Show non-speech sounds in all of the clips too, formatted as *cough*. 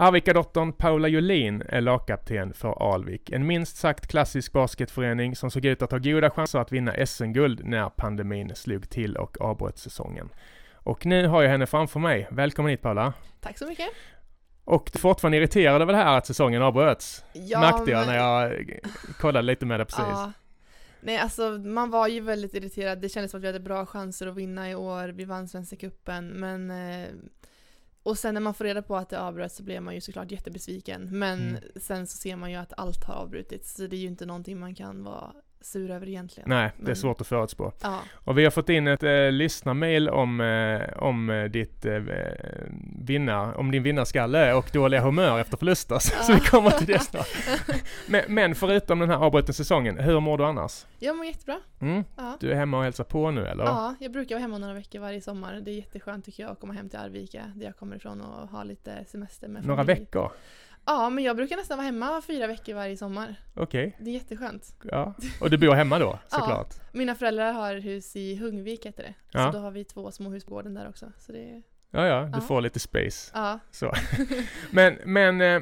Arvikadottern Paula Jolin är lagkapten för Alvik, en minst sagt klassisk basketförening som såg ut att ha goda chanser att vinna SM-guld när pandemin slog till och avbröt säsongen. Och nu har jag henne framför mig. Välkommen hit Paula! Tack så mycket! Och du är fortfarande irriterad över det här att säsongen avbröts? Ja, Märkte jag men- när jag kollade lite med det precis. Ja. Nej, alltså man var ju väldigt irriterad. Det kändes som att vi hade bra chanser att vinna i år. Vi vann Svenska cupen, men eh, och sen när man får reda på att det avbröts så blev man ju såklart jättebesviken. Men Mm. sen så ser man ju att allt har avbrutits, så det är ju inte någonting man kan vara sur över egentligen. Nej, det är Men- svårt att förutspå. Ja, Och vi har fått in ett eh, lyssnarmail om, eh, om eh, ditt eh, vinnar, om din vinnarskalle och dåliga humör efter förluster. Så, *laughs* så vi kommer till det snart. *laughs* Men, men förutom den här avbrutna säsongen, hur mår du annars? jag mår jättebra. Mm? Ja. Du är hemma och hälsar på nu eller? Ja, jag brukar vara hemma några veckor varje sommar. Det är jätteskönt tycker jag att komma hem till Arvika, där jag kommer ifrån och ha lite semester med Några familj. veckor? Ja, men jag brukar nästan vara hemma fyra veckor varje sommar. Okej, Det är jätteskönt. ja. Och du bor hemma då *laughs* Ja. såklart? Mina föräldrar har hus i Hungvik heter det. Ja. Så då har vi två småhus på gården där också. Så det Ja, ja, du Ja. får lite space. ja. Så. *laughs* Men, men eh,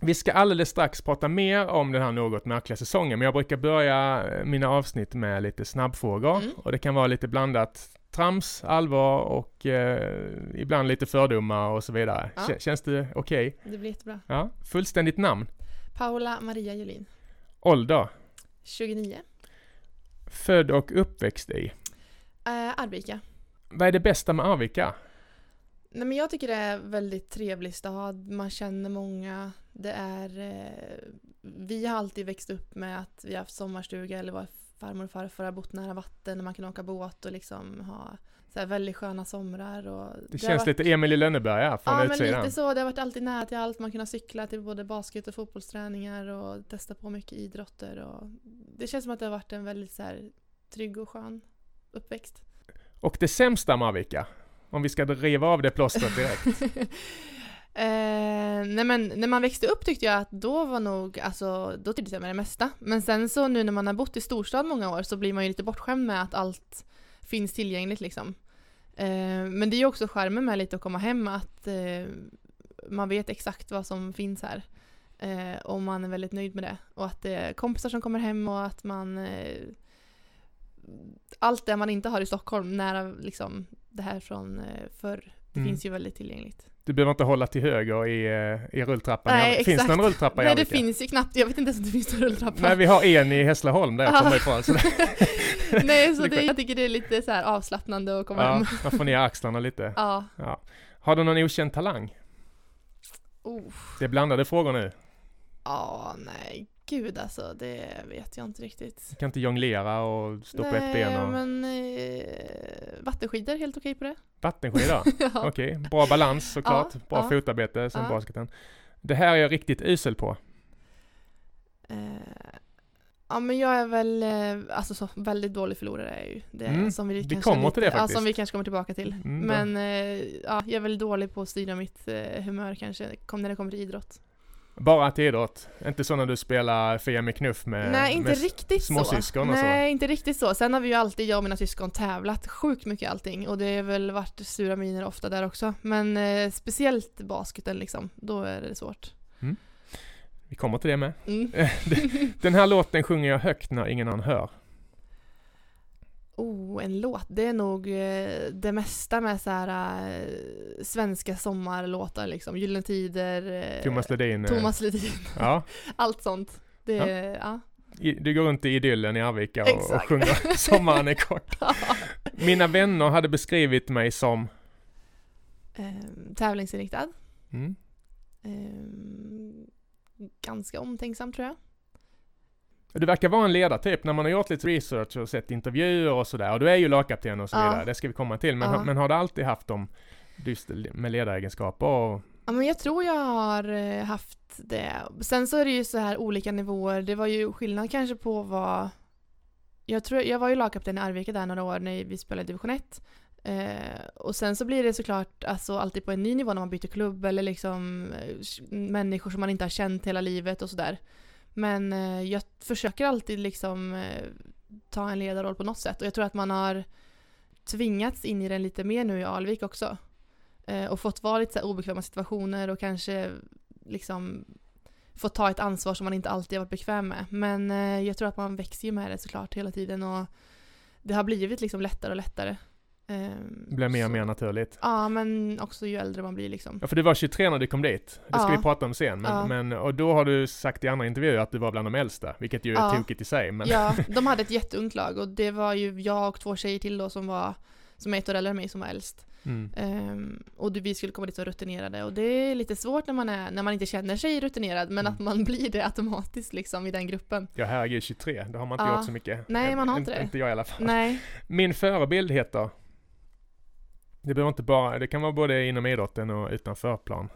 vi ska alldeles strax prata mer om den här något märkliga säsongen, men jag brukar börja eh, mina avsnitt med lite snabbfrågor Mm. och det kan vara lite blandat trams, allvar och eh, ibland lite fördomar och så vidare. Ja. Kä- Känns det okej? Det blir jättebra. Ja. Fullständigt namn? Paula Maria Julin. Ålder? 29. Född och uppväxt i? Eh, Arvika. Vad är det bästa med Arvika? Nej, men jag tycker det är väldigt trevlig stad. Man känner många. Det är... Eh, vi har alltid växt upp med att vi har haft sommarstuga eller vår farmor och farfar har bott nära vatten och man kan åka båt och liksom ha så här väldigt sköna somrar. Och Det, har känns varit- lite Emil i Lönneberga från Ja men utsidan. lite så, det har varit alltid nära till allt. Man kan cykla till både basket och fotbollsträningar och testa på mycket idrotter. Och det känns som att det har varit en väldigt så här, trygg och skön uppväxt. Och det sämsta med Arvika? Om vi ska riva av det plåstret direkt. *laughs* eh, nej men när man växte upp tyckte jag att då var nog, alltså då trivdes jag med det mesta. Men sen så nu när man har bott i storstad många år så blir man ju lite bortskämd med att allt finns tillgängligt liksom. Eh, men det är ju också skärmen med lite att komma hem att eh, man vet exakt vad som finns här. Eh, och man är väldigt nöjd med det. Och att det är kompisar som kommer hem och att man eh, allt det man inte har i Stockholm nära liksom det här från förr. Det Mm. finns ju väldigt tillgängligt. Du behöver inte hålla till höger i, eh, i rulltrappan. Nej, Finns det exakt. någon rulltrappa i Nej det Arvika? finns ju knappt, jag vet inte ens om det finns någon rulltrappa. Nej, vi har en i Hässleholm där jag Ja. kommer ifrån. Så *laughs* Nej så Det jag tycker det är lite så här avslappnande att komma ja, hem. man får ner axlarna lite. Ja. Ja. Har du någon okänd talang? Oh. Det är blandade frågor nu. Ja, nej gud alltså det vet jag inte riktigt. Du kan inte jonglera och stå på ett nej, ben och... men eh, vattenskidor, helt okej på det. Vattenskidor? *laughs* ja. Okej, bra balans såklart. Ja, bra ja. fotarbete som Ja. basketen. Det här är jag riktigt usel på. Eh, ja men jag är väl, eh, alltså så väldigt dålig förlorare är jag ju. Det Mm, som vi, vi kanske kommer till det Ja, faktiskt. som vi kanske kommer tillbaka till. Mm, men eh, ja, jag är väl dålig på att styra mitt eh, humör kanske, när det kommer till idrott. Bara till idrott. Inte så när du spelar Fia med knuff med, Nej, inte med riktigt så. småsyskon och så. Nej, inte riktigt så. Sen har vi ju alltid, jag och mina syskon, tävlat sjukt mycket allting. Och det har väl varit sura miner ofta där också. Men eh, speciellt basketen liksom, då är det svårt. Vi kommer till det med. Mm. *laughs* Den här låten sjunger jag högt när ingen annan hör. Oh, en låt. Det är nog eh, det mesta med så här eh, svenska sommarlåtar liksom. Gyllene Tider, eh, Thomas Ledin. Thomas Ledin, Ja, *laughs* allt sånt. Det, Ja. ja. i- du går runt i idyllen i Arvika och, och sjunger *laughs* Sommaren är kort. Mina vänner hade beskrivit mig som... Ehm, tävlingsinriktad. Mm, Ehm, ganska omtänksam tror jag. Du verkar vara en ledartyp när man har gjort lite research och sett intervjuer och sådär. Och du är ju lagkapten och så Ja. vidare. Det ska vi komma till. Men, Ja. men har du alltid haft dem just med ledaregenskaper och... Ja, men jag tror jag har eh, haft det. Sen så är det ju så här olika nivåer. Det var ju skillnad kanske på vad... Jag, tror, jag var ju lagkapten i Arvika där några år när vi spelade division 1. Eh, och sen så blir det såklart alltså, alltid på en ny nivå när man byter klubb eller liksom eh, människor som man inte har känt hela livet och sådär. Men eh, jag försöker alltid liksom eh, ta en ledarroll på något sätt och jag tror att man har tvingats in i den lite mer nu i Alvik också. Eh, och fått vara lite så här obekväma situationer och kanske liksom fått ta ett ansvar som man inte alltid har varit bekväm med. Men eh, jag tror att man växer ju med det såklart hela tiden och det har blivit liksom lättare och lättare. Det blir mer och mer naturligt. Ja, men också ju äldre man blir liksom. Ja, för du var 23 när du kom dit. Det ska ja. vi prata om sen. Men, ja. men, och då har du sagt i andra intervjuer att du var bland de äldsta, vilket ju är ja. tokigt i sig. Men... Ja, *laughs* de hade ett jätteungt lag och det var ju jag och två tjejer till då som var, som är ett år äldre än mig, som var äldst. Mm. Um, och vi skulle komma dit och rutinerade och det är lite svårt när man, är, när man inte känner sig rutinerad men mm. att man *laughs* blir det automatiskt liksom i den gruppen. Ja herregud 23, då har man inte ja. gjort så mycket. Nej man har inte det. Inte jag i alla fall. Nej. Min förebild heter det behöver inte bara, det kan vara både inom idrotten och utanför plan.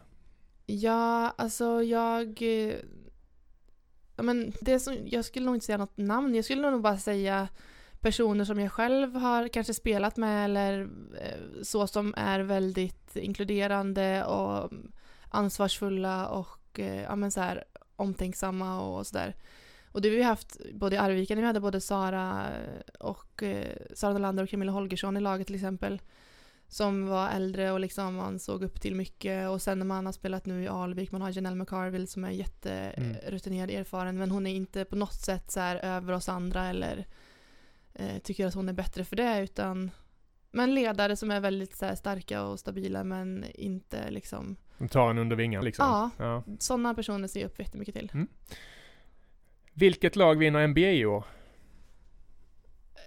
Ja, alltså jag... Ja, men det som, jag skulle nog inte säga något namn, jag skulle nog bara säga personer som jag själv har kanske spelat med eller eh, så som är väldigt inkluderande och ansvarsfulla och eh, ja, men så här, omtänksamma och sådär. Och det har vi haft både i Arvika, när vi hade både Sara och eh, Sara Nolander och Camilla Holgersson i laget till exempel som var äldre och liksom man såg upp till mycket och sen när man har spelat nu i Alvik, man har Janelle McCarville som är jätterutinerad, mm. erfaren men hon är inte på något sätt så här över oss andra eller eh, tycker att hon är bättre för det utan men ledare som är väldigt så här, starka och stabila men inte liksom De tar en under vingarna liksom? Ja, ja. sådana personer ser jag upp jättemycket till. Mm. Vilket lag vinner NBA i år?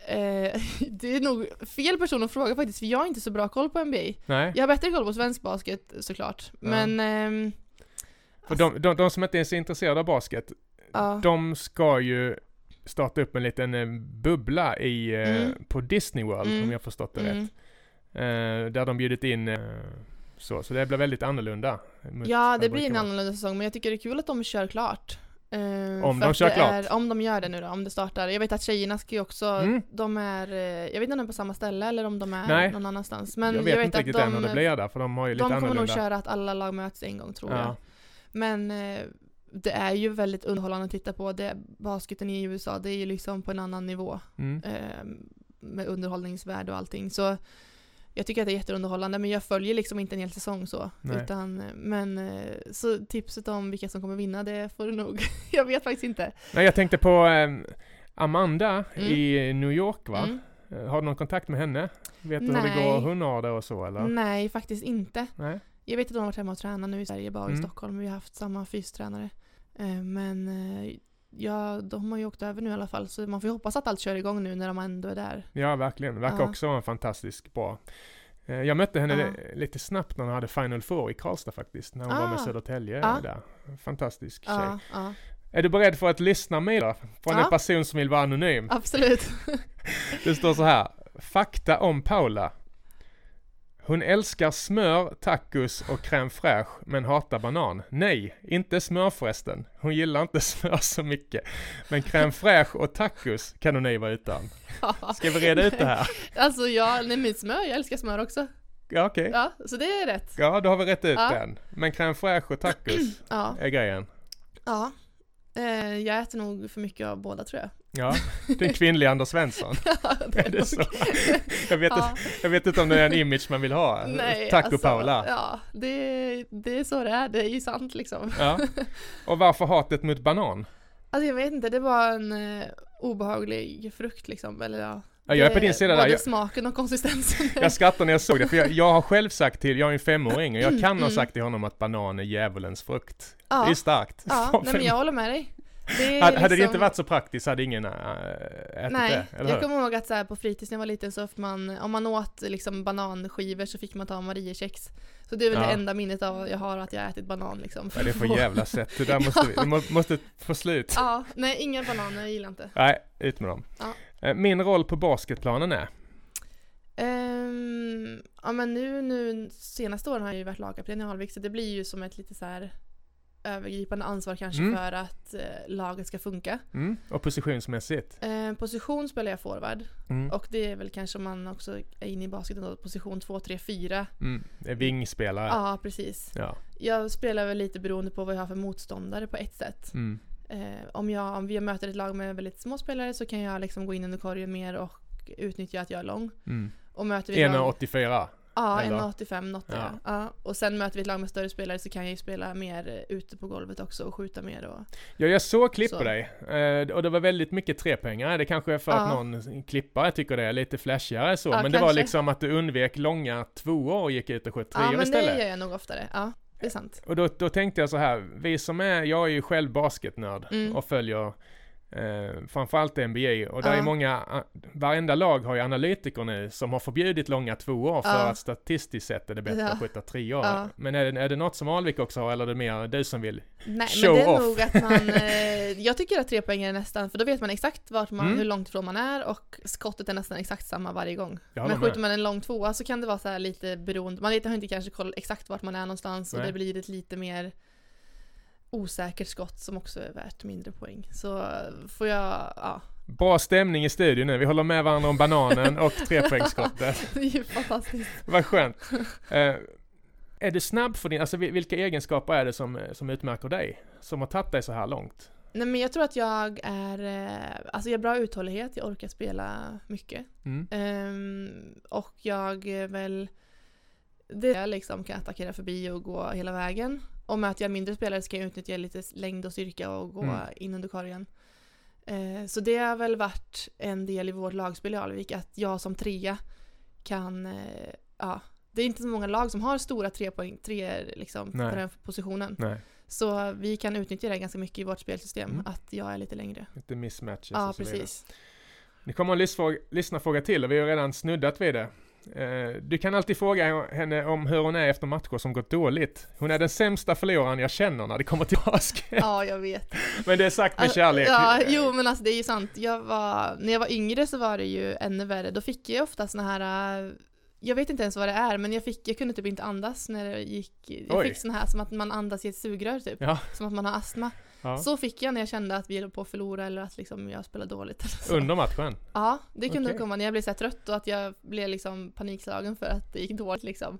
Eh, *laughs* det är nog fel person att fråga faktiskt, för jag har inte så bra koll på NBA. Nej. Jag har bättre koll på svensk basket såklart, ja. men... Ehm, för de, de, de, som inte är så intresserade av basket, ja. de ska ju starta upp en liten eh, bubbla i, eh, mm. på Disney World, mm. om jag förstått det mm. rätt. Eh, där de bjudit in eh, så, så det blir väldigt annorlunda. Ja, det blir en annorlunda säsong, men jag tycker det är kul att de kör klart. Uh, om de kör klart? Är, om de gör det nu då, om det startar. Jag vet att tjejerna ska ju också, mm. de är, eh, jag vet inte om de är på samma ställe eller om de är Nej. någon annanstans. Men jag vet, jag vet inte riktigt än hur det blir där, för de har ju lite annorlunda. De kommer nog köra att alla lag möts en gång tror ja. jag. Men eh, det är ju väldigt underhållande att titta på. Det, basketen i USA, det är ju liksom på en annan nivå. Mm. Eh, med underhållningsvärde och allting. Så jag tycker att det är jätteunderhållande men jag följer liksom inte en hel säsong så. Utan, men eh, så tipset om vilka som kommer vinna det får du nog, *laughs* jag vet faktiskt inte. Nej jag tänkte på eh, Amanda mm. i New York va? Mm. Eh, har du någon kontakt med henne? Vet du Nej. hur det går hon har det och så eller? Nej faktiskt inte. Nej. Jag vet att hon har varit hemma och tränat nu i Sverige, bara mm. i Stockholm. Vi har haft samma fystränare. Men ja, de har ju åkt över nu i alla fall, så man får ju hoppas att allt kör igång nu när de ändå är där. Ja, verkligen. Verkar ja. också vara en fantastisk bra. Eh, jag mötte henne ja. lite snabbt när hon hade Final Four i Karlstad faktiskt, när hon ah. var med ah. Södertälje ja. där. Fantastisk tjej. Ja, ja. Är du beredd för att lyssna med då? Från en person som vill vara anonym? Absolut. *laughs* det står så här. Fakta om Paula. Hon älskar smör, tacos och crème fraîche men hatar banan. Nej, inte smör förresten. Hon gillar inte *laughs* smör så mycket. Men crème fraîche och tacos kan hon ej vara utan. *laughs* Ska vi reda ut det här? Alltså ja, nej men smör, jag älskar smör också. Ja okej. Okay. Ja, så det är rätt. Ja, då har vi rätt ut ja. den. Men crème fraîche och tacos *clears throat* ja. är grejen. Ja. Eh, jag äter nog för mycket av båda tror jag. Ja, den kvinnliga Anders Svensson. *laughs* ja, det är, är det så? jag, vet ja. inte, jag vet inte om det är en image man vill ha. Nej, Taco alltså, Paula. Ja, det, det är så det är. Det är ju sant liksom. ja. *laughs* Och varför hatet mot banan? Alltså jag vet inte, det var en uh, obehaglig frukt liksom. Eller ja. Ja, jag är på din sida både där. Både smaken och konsistensen. jag skrattar när jag såg det, för jag, jag har själv sagt till, jag är en femåring och jag kan mm, ha sagt till honom att banan är djävulens frukt. Ja. Det är starkt. Ja, nej, men jag håller med dig. Det hade, liksom... det inte liksom- varit så praktiskt hade ingen äh, ätit Nej, det, Nej, jag kommer ihåg att så här, på fritids när jag var liten så fick man, om man åt liksom bananskivor så fick man ta Mariekex. Så det är väl ja. det enda minnet av jag har att jag ätit banan liksom. Ja, det är för *laughs* jävla sätt, det där måste vi, vi måste få slut. Ja, nej inga bananer, jag gillar inte. Nej, ut med dem. Ja. Eh, min roll på basketplanen är? Um, ja men nu, nu senaste åren har jag ju varit lagkapten i Alvik så det blir ju som ett lite så här övergripande ansvar kanske mm. för att eh, laget ska funka. Mm. Och positionsmässigt? Eh, position spelar jag forward. Mm. Och det är väl kanske om man också är inne i basketen då, position 2, 3, 4. Mm. Vingspelare? Ja, precis. Ja. Jag spelar väl lite beroende på vad jag har för motståndare på ett sätt. Mm. Eh, om, jag, om vi möter ett lag med väldigt små spelare så kan jag liksom gå in under korgen mer och utnyttja att jag är lång. Mm. Och möter vi 1,84? Ja, Eller? 1,85 något Ja. ja. ja. Och sen möter vi ett lag med större spelare så kan jag ju spela mer eh, ute på golvet också och skjuta mer och... Ja, jag såg klipp på Så. dig. Eh, och det var väldigt mycket trepoängare. Det kanske är för att Ja. någon klippare tycker det är lite flashigare så. Ja, men det var kanske. liksom att du undvek långa tvåor och gick ut och sköt Ja, treor men det istället. gör jag nog oftare. Ja, det är sant. Och då, då tänkte jag så här, vi som är, jag är ju själv basketnörd Mm. och följer eh, framförallt NBA och där Ja. är många, a- varenda lag har ju analytiker nu som har förbjudit långa tvåor för Ja. att statistiskt sett är det bättre Ja. att skjuta treor. Ja. Men är det, är det något som Alvik också har eller är det mer du som vill? Nej, Show men det är off. nog att man... *laughs* Eh, jag tycker att tre poäng är nästan, för då vet man exakt vart man, Mm. hur långt ifrån man är och skottet är nästan exakt samma varje gång. Håller Men skjuter man en lång tvåa så kan det vara så här lite beroende, man vet har inte kanske koll exakt vart man är någonstans och Nej. det blir lite mer osäkert skott som också är värt mindre poäng. Så eh, får jag, ja, Bra stämning i studion nu, vi håller med varandra om bananen och trepoängsskottet. *laughs* det är ju fantastiskt. Vad skönt. Eh, är du snabb för din, alltså vil- vilka egenskaper är det som, som utmärker dig? Som har tagit dig så här långt? Nej men jag tror att jag är, eh, alltså jag har bra uthållighet, jag orkar spela mycket. Mm. Ehm, och jag är väl, det jag liksom kan attackera förbi och gå hela vägen. Och möter jag mindre spelare ska jag utnyttja lite längd och styrka och gå Mm. in under korgen. Eh, så det har väl varit en del i vårt lagspel i Alvik, att jag som trea kan, eh, ja, det är inte så många lag som har stora tre poäng, tre liksom Nej. på den positionen. Nej, Så vi kan utnyttja det ganska mycket i vårt spelsystem, Mm. att jag är lite längre. lite mismatches Ja, och så vidare. precis. Nu kommer en lyssnfråga, lyssnarfråga till och vi har redan snuddat vid det. Eh, du kan alltid fråga henne om hur hon är efter matcher som gått dåligt. Hon är den sämsta förloraren jag känner när det kommer till basket. Ja, jag vet. Men det är sagt med Alltså, kärlek. Ja, jo men alltså det är ju sant. Jag var, när jag var yngre så var det ju ännu värre. Då fick jag ofta såna här, äh, jag vet inte ens vad det är, men jag fick, jag kunde typ inte andas när det gick, jag Oj. fick såna här som att man andas i ett sugrör typ. Ja. Som att man har astma. Ja. Så fick jag när jag kände att vi höll på att förlora eller att liksom jag spelade dåligt. Eller *laughs* så. Under matchen? Ja, det kunde Okej. komma när jag blev så trött och att jag blev liksom panikslagen för att det gick dåligt liksom.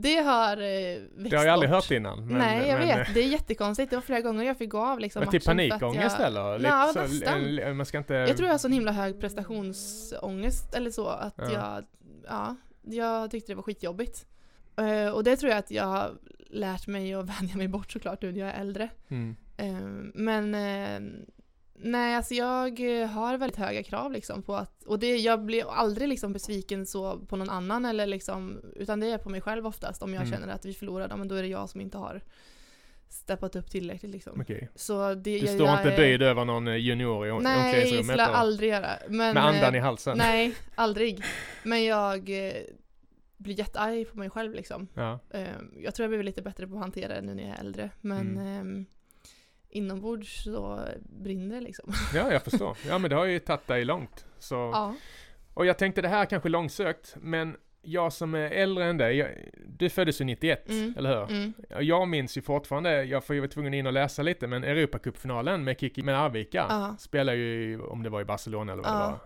Det har eh, växt Det har jag aldrig bort. hört innan. Men, Nej, jag men, vet. Det är jättekonstigt. Det var flera gånger jag fick gå av liksom Men till att panikångest jag... eller? Ja, så- nästan. en- man ska inte... Jag tror jag har sån himla hög prestationsångest eller så att Ja. jag, ja, jag tyckte det var skitjobbigt. Eh, och det tror jag att jag har lärt mig att *laughs* vänja mig bort såklart nu när jag är äldre. Mm. Eh, men eh, nej, alltså jag har väldigt höga krav liksom på att, och det, jag blir aldrig liksom besviken så på någon annan eller liksom, utan det är på mig själv oftast. Om jag Mm. känner att vi förlorade, ja, men då är det jag som inte har steppat upp tillräckligt liksom. Okej. Så det, Du jag, står jag inte böjd över någon eh, junior i om- Nej, det omklädningsrummet? skulle jag aldrig göra. Men, Med andan eh, i halsen? Nej, *laughs* aldrig. Men jag eh, blir jättearg på mig själv liksom. Ja. Eh, jag tror jag blir lite bättre på att hantera det nu när jag är äldre. Men Mm. Inombords så brinner det liksom. *laughs* ja, jag förstår. Ja, men det har ju tagit dig långt. Så... Ja. Och jag tänkte det här är kanske långsökt, men jag som är äldre än dig, jag, du föddes ju 91, Mm. eller hur? Mm. Jag minns ju fortfarande, jag får ju vara tvungen in och läsa lite, men Europacupfinalen med Kiki med Arvika Ja. spelar ju, om det var i Barcelona eller vad det Ja. var,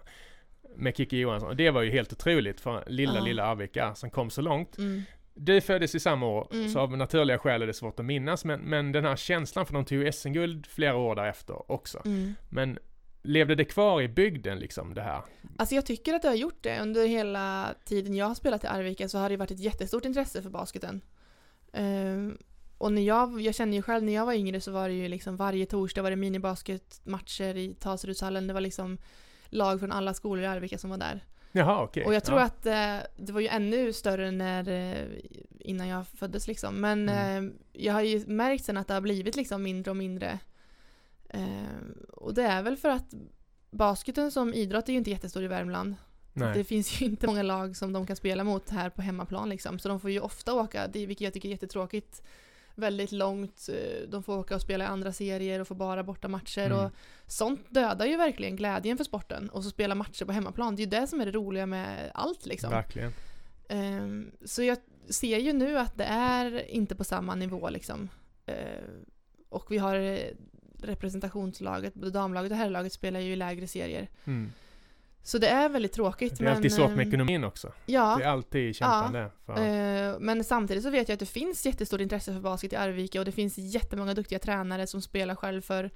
med Kiki Johansson. Och det var ju helt otroligt för lilla, lilla Arvika som kom så långt. Mm. Du föddes i samma år, Mm. så av naturliga skäl är det svårt att minnas, men, men den här känslan, för de tog ju SM-guld flera år därefter också. Mm. Men levde det kvar i bygden liksom, det här? Alltså jag tycker att det har gjort det. Under hela tiden jag har spelat i Arvika så har det varit ett jättestort intresse för basketen. Ehm, och när jag, jag känner ju själv när jag var yngre så var det ju liksom varje torsdag var det minibasketmatcher i Tasrudshallen. Det var liksom lag från alla skolor i Arvika som var där. Jaha, okej. Och jag tror ja. att eh, det var ju ännu större när, eh, innan jag föddes liksom. Men Mm. eh, jag har ju märkt sen att det har blivit liksom mindre och mindre. Eh, och det är väl för att basketen som idrott är ju inte jättestor i Värmland. Nej. Det finns ju *laughs* inte många lag som de kan spela mot här på hemmaplan liksom. Så de får ju ofta åka, vilket jag tycker är jättetråkigt, väldigt långt. eh, De får åka och spela i andra serier och får bara borta matcher. Mm. Och sånt dödar ju verkligen glädjen för sporten. Och så spela matcher på hemmaplan. Det är ju det som är det roliga med allt liksom. Verkligen. Ehm, så jag ser ju nu att det är inte på samma nivå liksom. Ehm, och vi har eh, representationslaget, både damlaget och herrlaget spelar ju i lägre serier. Mm. Så det är väldigt tråkigt. Det är alltid svårt med ehm, ekonomin också. Ja, Det är alltid kämpande. För... Eh, Men samtidigt så vet jag att det finns jättestort intresse för basket i Arvika och det finns jättemånga duktiga tränare som spelar själv för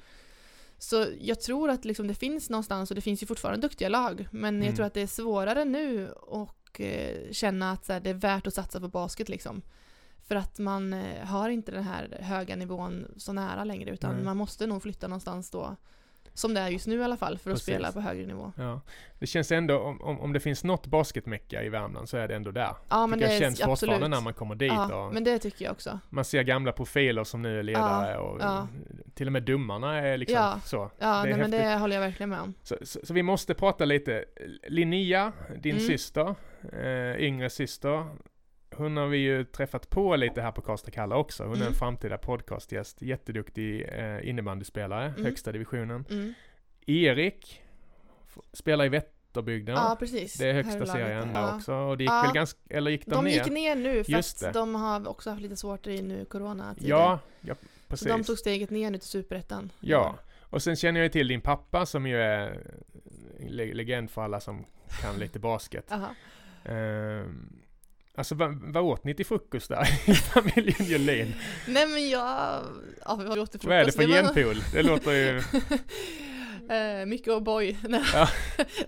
så jag tror att liksom det finns någonstans och det finns ju fortfarande duktiga lag men Mm. jag tror att det är svårare nu och eh, känna att här, det är värt att satsa på basket liksom. För att man eh, har inte den här höga nivån så nära längre utan Nej. man måste nog flytta någonstans då. Som det är just nu i alla fall för att Precis. spela på högre nivå. Ja. Det känns ändå, om, om, om det finns något basketmecka i Värmland så är det ändå där. Ja men det är känns fortfarande absolut. när man kommer dit Ja, men det tycker jag också. man ser gamla profiler som nu är ledare Ja, och ja. till och med domarna är liksom Ja. så. Ja, Det nej, men det håller jag verkligen med om. Så, så. så vi måste prata lite. Linnea, din Mm. syster, eh, yngre syster, hon har vi ju träffat på lite här på Karlstad Kalla också. Hon är Mm. en framtida podcastgäst, jätteduktig eh, innebandyspelare, Mm. högsta divisionen. Mm. Erik spelar i Vätterbygden. Ja, precis. Det är högsta serien där. Ja. också. Och det gick Ja. väl ganska, eller gick de, De ner? gick ner nu Just fast det. de har också haft lite svårt i nu corona Ja, ja Så precis. de tog steget ner nu till superettan. Ja, och sen känner jag ju till din pappa som ju är le- legend för alla som kan lite basket. *laughs* Aha. Alltså vad, vad åt ni till frukost där *laughs* i familjen Julin? Nej men jag... Ja, vad åt Vad är det för genpool? Det låter ju... *laughs* Eh, mycket O'boy. *laughs* Ja.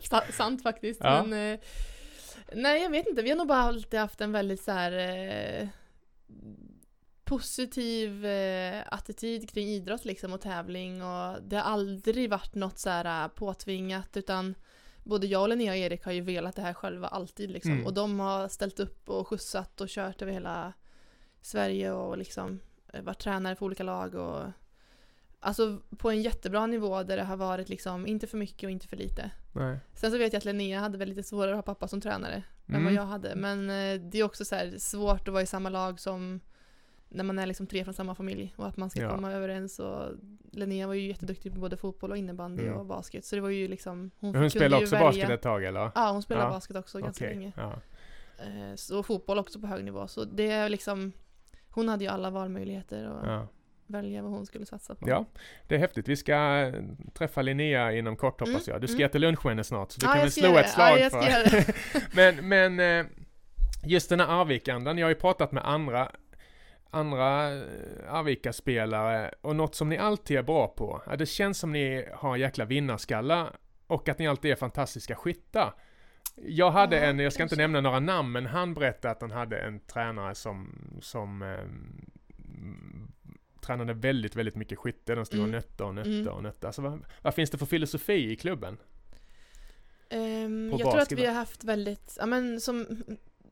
Sa- Sant faktiskt. Ja. Men, eh, nej jag vet inte, vi har nog bara alltid haft en väldigt så här eh, positiv eh, attityd kring idrott liksom och tävling och det har aldrig varit något så här eh, påtvingat utan både jag och Linnea och Erik har ju velat det här själva alltid liksom Mm. och de har ställt upp och skjutsat och kört över hela Sverige och liksom eh, varit tränare för olika lag och Alltså på en jättebra nivå där det har varit liksom inte för mycket och inte för lite. Nej. Sen så vet jag att Linnea hade väl lite svårare att ha pappa som tränare än Mm. vad jag hade. Men eh, det är också så här svårt att vara i samma lag som när man är liksom tre från samma familj och att man ska Ja. komma överens och Linnea var ju jätteduktig på både fotboll och innebandy Mm. och basket så det var ju liksom hon, hon ju också välja. basket ett tag eller? Ja, hon spelar Ja. basket också ganska länge. Ja. Eh, Så fotboll också på hög nivå så det är liksom hon hade ju alla valmöjligheter och Ja. välja vad hon skulle satsa på. ja, det är häftigt. Vi ska eh, träffa Linnea inom kort hoppas Mm, jag. Du ska mm. äta lunch med henne snart så du Ja, kan väl slå göra ett det. slag göra det. *laughs* men, men eh, just den här Arvikandan, jag har ju pratat med andra andra eh, Arvika-spelare och något som ni alltid är bra på. Det känns som ni har en jäkla vinnarskalla och att ni alltid är fantastiska skyttar. Jag hade Ja, en, jag ska inte kanske. nämna några namn, men han berättade att han hade en tränare som, som ehm, tränade väldigt, väldigt mycket skytte. De stod och Mm. nötte och nötte Mm. och nötte. Alltså vad, vad finns det för filosofi i klubben? På jag tror att basket vi har haft väldigt, ja men som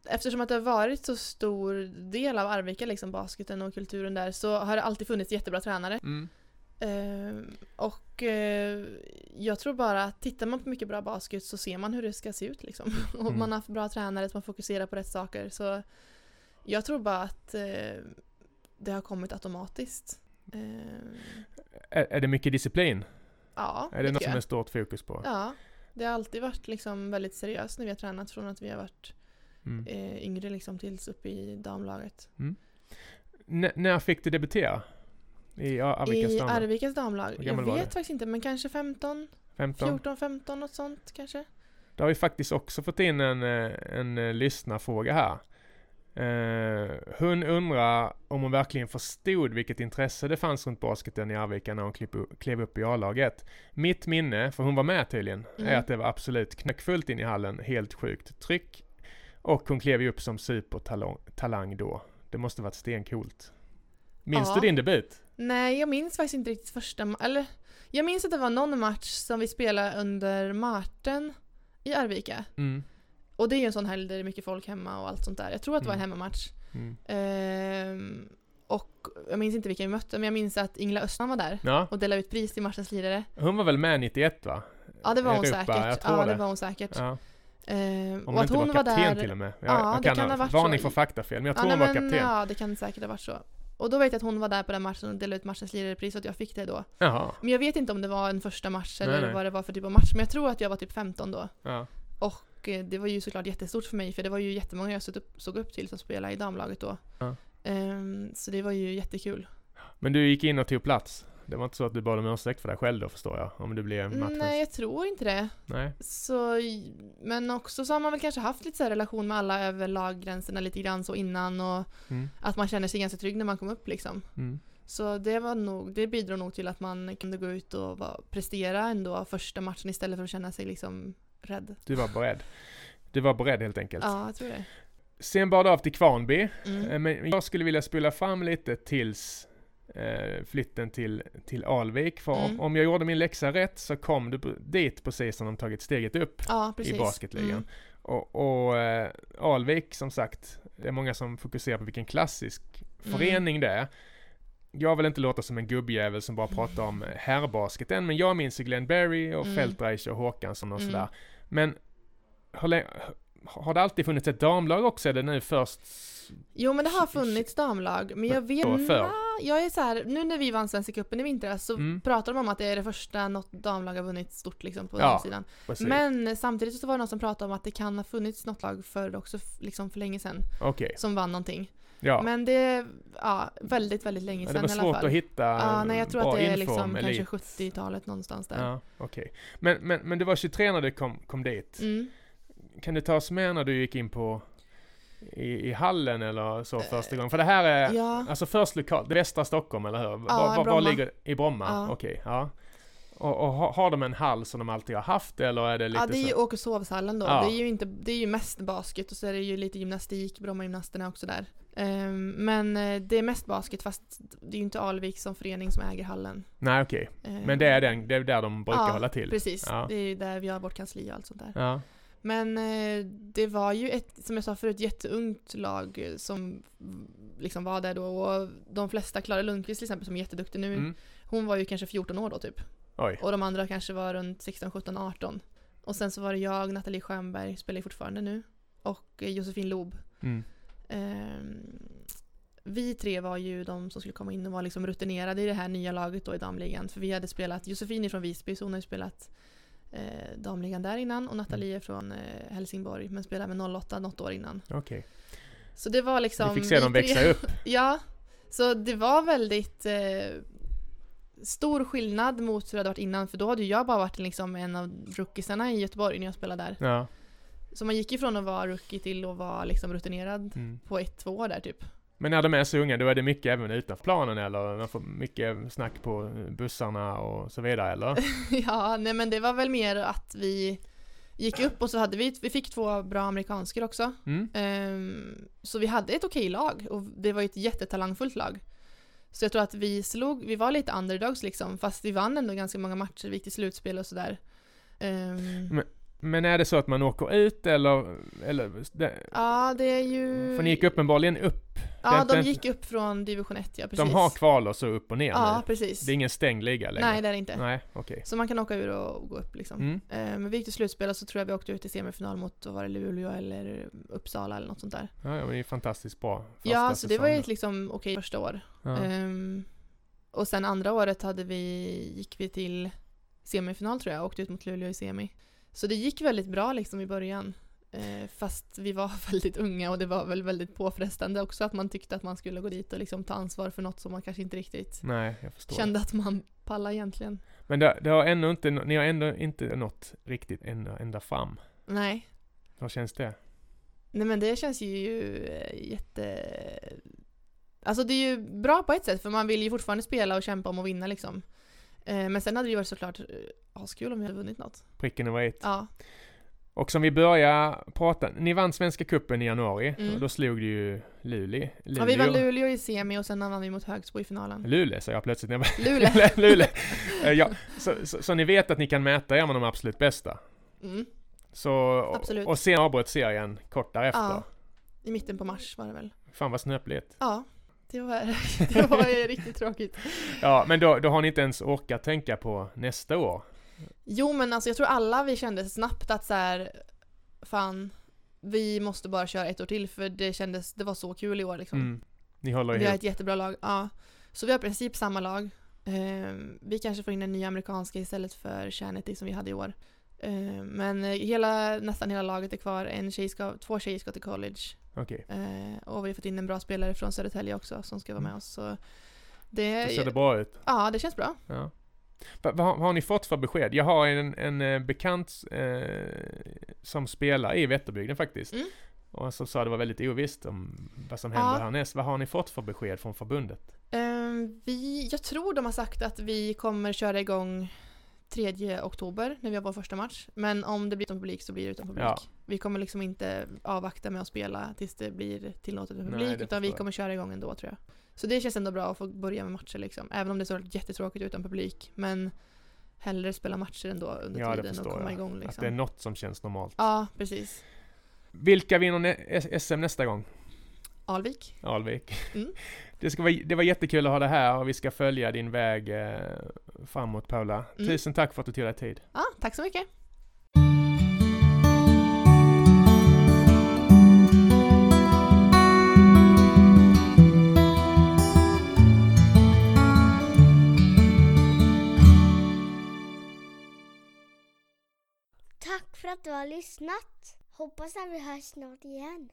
Eftersom att det har varit så stor del av Arvika, liksom basketen och kulturen där, så har det alltid funnits jättebra tränare. Mm. Ehm, och eh, jag tror bara att tittar man på mycket bra basket så ser man hur det ska se ut liksom. *laughs* och Mm. man har haft bra tränare som fokuserar på rätt saker. Så jag tror bara att eh, det har kommit automatiskt. Ehm, Är, är det mycket disciplin? ja, Är det något tycker som är stort fokus på? Ja, det har alltid varit liksom väldigt seriöst när vi har tränat från att vi har varit Mm. eh, yngre liksom tills upp i damlaget. N- när fick du debutera? I Ar- Arvikas I? Arvikas damlag? Jag vet faktiskt inte men kanske 15, 15? 14, 15 något sånt kanske. Då har vi faktiskt också fått in en, eh, en eh, lyssnarfråga här. Eh, hon undrar om hon verkligen förstod vilket intresse det fanns runt basketen i Arvika när hon klev, upp- i A-laget. Mitt minne, för hon var med tydligen, är Mm. att det var absolut knäckfullt in i hallen, helt sjukt tryck. Och hon klev ju upp som supertalang talang då. Det måste varit stencoolt. Minns Ja. du din debut? Nej, jag minns faktiskt inte riktigt första eller jag minns att det var någon match som vi spelade under Marten i Arvika. Mm. Och det är ju en sån helg där det är mycket folk hemma och allt sånt där. Jag tror att det var en Mm. hemmamatch. Mm. Ehm, och jag minns inte vilka vi mötte, men jag minns att Ingela Östman var där Ja, och delade ut pris till matchens lirare. hon var väl med 91 va? Ja, det var hon Europa, säkert. ja, det. det. var hon säkert. Ja. Ehm, Om och att inte hon var kapten där... till och med. Jag, Ja, jag det kan kan ha varit varning så. för faktafel, men jag Ja, tror nej, hon var men, kapten. Ja, det kan säkert ha varit så. Och då vet jag att hon var där på den matchen och delade ut matchens lirarepris och att jag fick det då. Jaha. Men jag vet inte om det var en första match eller Nej, nej. vad det var för typ av match. Men jag tror att jag var typ 15 då. Ja. Och eh, det var ju såklart jättestort för mig för det var ju jättemånga jag såg upp, såg upp till som spelade i damlaget då. Ja. Ehm, så det var ju jättekul. Men du gick in och tog plats? Det var inte så att du bad om ursäkt för dig själv då förstår jag? Om du blev matchens... Nej, jag tror inte det. Nej. Så, men också så har man väl kanske haft lite så relation med alla över laggränserna lite grann så innan och Mm. att man känner sig ganska trygg när man kom upp liksom. Mm. Så det var nog, det bidrog nog till att man kunde gå ut och vara, prestera ändå första matchen istället för att känna sig liksom rädd. Du var beredd. Du var beredd helt enkelt. Ja, jag tror det. Sen bar det av till Kvarnby. Mm. Eh, Men jag skulle vilja spola fram lite tills eh, flytten till, till Alvik. För Mm. om jag gjorde min läxa rätt så kom du dit precis när de tagit steget upp Ja, i basketligan. Mm. Och, och eh, Alvik som sagt, det är många som fokuserar på vilken klassisk Mm. förening det är. Jag vill inte låta som en gubbjävel som bara pratar om herrbasketen, men jag minns ju Glenn Berry och Mm. Feldreich och Håkansson och Mm. sådär. Men har det alltid funnits ett damlag också eller nu först? Jo men det har funnits damlag, men jag vet? Nja, Jag är så här, nu när vi vann Svenska cupen i vintras så Mm. pratar de om att det är det första något damlag har vunnit stort liksom på Ja, den sidan. Precis. Men samtidigt så var det någon som pratade om att det kan ha funnits något lag förr också, liksom för länge sedan, Okej, som vann någonting. ja. Men det är ja, väldigt, väldigt länge sedan det var i alla svårt fall. att hitta Ja, nej jag tror att det är liksom om kanske elit. 70-talet någonstans där. Ja, okej. Men, men, men du var 23 när du kom, kom dit. Mm. Kan du ta oss med när du gick in på i, i hallen eller så Eh, första gången? För det här är, Ja, alltså först lokalt, det västra Stockholm eller hur? var, i var, var Bromma. ligger? I Bromma? Ja. Okej, ja. Och, och har, de en hall som de alltid har haft eller är det lite ja det är ju så? Åkeshovshallen då. Ja. Det är ju inte, det är ju mest basket och så är det ju lite gymnastik, Brommagymnasterna också där. Ehm, men eh, det är mest basket fast det är ju inte Alvik som förening som äger hallen. Nej okej, Ehm, men det är, den, det är där de brukar ja, hålla till? Precis, Ja. det är ju där vi har vårt kansli och allt sånt där. Ja, Men eh, det var ju ett, som jag sa förut, jätteungt lag eh, som mm, liksom var där då och de flesta, Klara Lundqvist till exempel som är jätteduktig nu, mm. hon var ju kanske 14 år då typ. oj. Och de andra kanske var runt 16, 17, 18. Och sen så var det jag, Nathalie Stjernberg, spelar ju fortfarande nu, och eh, Josefin Lob. Mm. Ehm, vi tre var ju de som skulle komma in och vara liksom rutinerade i det här nya laget då i damligan. För vi hade spelat, Josefin är från Visby så hon har ju spelat eh, damligan där innan och Nathalie är från eh, Helsingborg men spelade med 08 något år innan. Okej. Så det var liksom... Ni fick se vi dem växa upp? *laughs* Ja, så det var väldigt eh, stor skillnad mot hur det hade varit innan för då hade jag bara varit liksom en av rookiesarna i Göteborg när jag spelade där. Ja. Så man gick ifrån att vara rookie till att vara liksom rutinerad Mm. på ett, två år där typ. Men när de är så unga, då är det mycket även utanför planen eller? Man får mycket snack på bussarna och så vidare eller? *laughs* ja, nej men det var väl mer att vi gick upp och så hade vi, vi fick två bra amerikansker också. Mm. Ehm, så vi hade ett okej lag och det var ju ett jättetalangfullt lag. Så jag tror att vi slog, vi var lite underdogs liksom, fast vi vann ändå ganska många matcher, vi gick till slutspel och sådär. Ehm, Men är det så att man åker ut eller? eller det, ja, det är ju... för ni gick uppenbarligen upp. Ja, de gick upp från division 1, ja precis. De har kval och så upp och ner Ja, nu. precis. Det är ingen stängd liga längre? Nej, det är det inte. Nej, okej. Så man kan åka ur och gå upp liksom. Mm. Eh, Men vi gick till slutspel och så tror jag vi åkte ut i semifinal mot, var det, Luleå eller Uppsala eller något sånt där. Ja, men det är fantastiskt bra. Ja, så det var ju ett liksom okej första år. Ja. Ehm, och sen andra året hade vi, gick vi till semifinal tror jag, och åkte ut mot Luleå i semi. Så det gick väldigt bra liksom i början. Eh, fast vi var *laughs* väldigt unga och det var väl väldigt påfrestande också att man tyckte att man skulle gå dit och liksom ta ansvar för något som man kanske inte riktigt Nej, jag förstår. kände att man pallade egentligen. Men det, det har ändå inte, ni har ändå inte nått riktigt ända, ända fram. Nej, Hur känns det? Nej men det känns ju eh, jätte... Alltså det är ju bra på ett sätt för man vill ju fortfarande spela och kämpa om att vinna liksom. Eh, Men sen hade det ju varit såklart askul om vi hade vunnit något. Pricken över ett. Ja, Och som vi börjar prata, ni vann Svenska Cupen i januari Mm. och då slog du ju Luleå. Luleå. ja vi vann Luleå i semi och sen vann vi mot Högsbo i finalen. Luleå sa jag plötsligt. när jag Luleå! *laughs* Luleå. *laughs* Eh, ja, så, så, så ni vet att ni kan mäta er med de absolut bästa. Mm, Så, Absolut. och sen avbröt serien kort därefter. Ja. I mitten på mars var det väl. Fan vad snöpligt. Ja, det var, *laughs* det var riktigt tråkigt. Ja, men då, då har ni inte ens orkat tänka på nästa år. Jo men alltså jag tror alla vi kände snabbt att så här, fan, vi måste bara köra ett år till för det kändes, det var så kul i år liksom. Mm. Ni håller Vi har ihop. ett jättebra lag, ja. Så vi har i princip samma lag. Ehm, vi kanske får in en ny amerikanska istället för Chanity som vi hade i år. Ehm, men hela, nästan hela laget är kvar. En tjej ska, två tjejer ska till college. Okej. Ehm, och vi har fått in en bra spelare från Södertälje också som ska vara med oss. Så det, Då ser det bra ut. ja, det känns bra. Ja. Vad, vad, har- ni fått för besked? Jag har en, en eh, bekant eh, som spelar i Vätterbygden faktiskt. Mm. Och som sa det var väldigt ovisst om vad som Ja. händer härnäst. Vad har ni fått för besked från förbundet? Ehm, vi, jag tror de har sagt att vi kommer köra igång 3 oktober när vi har vår första match. Men om det blir utan publik så blir det utan publik. Ja. Vi kommer liksom inte avvakta med att spela tills det blir tillåtet med Nej, publik det utan vi kommer köra igång ändå tror jag. Så det känns ändå bra att få börja med matcher liksom. Även om det är jättetråkigt utan publik. Men hellre spela matcher ändå under Ja, tiden och komma jag. igång Att liksom. det är något som känns normalt. Ja, precis. Vilka vinner SM nästa gång? Alvik. Alvik. Mm. *laughs* Det, ska vara, det var jättekul att ha det här och vi ska följa din väg eh, framåt Paula. Mm. Tusen tack för att du tog dig tid. Ja, tack så mycket. Tack för att du har lyssnat. Hoppas att vi hörs snart igen.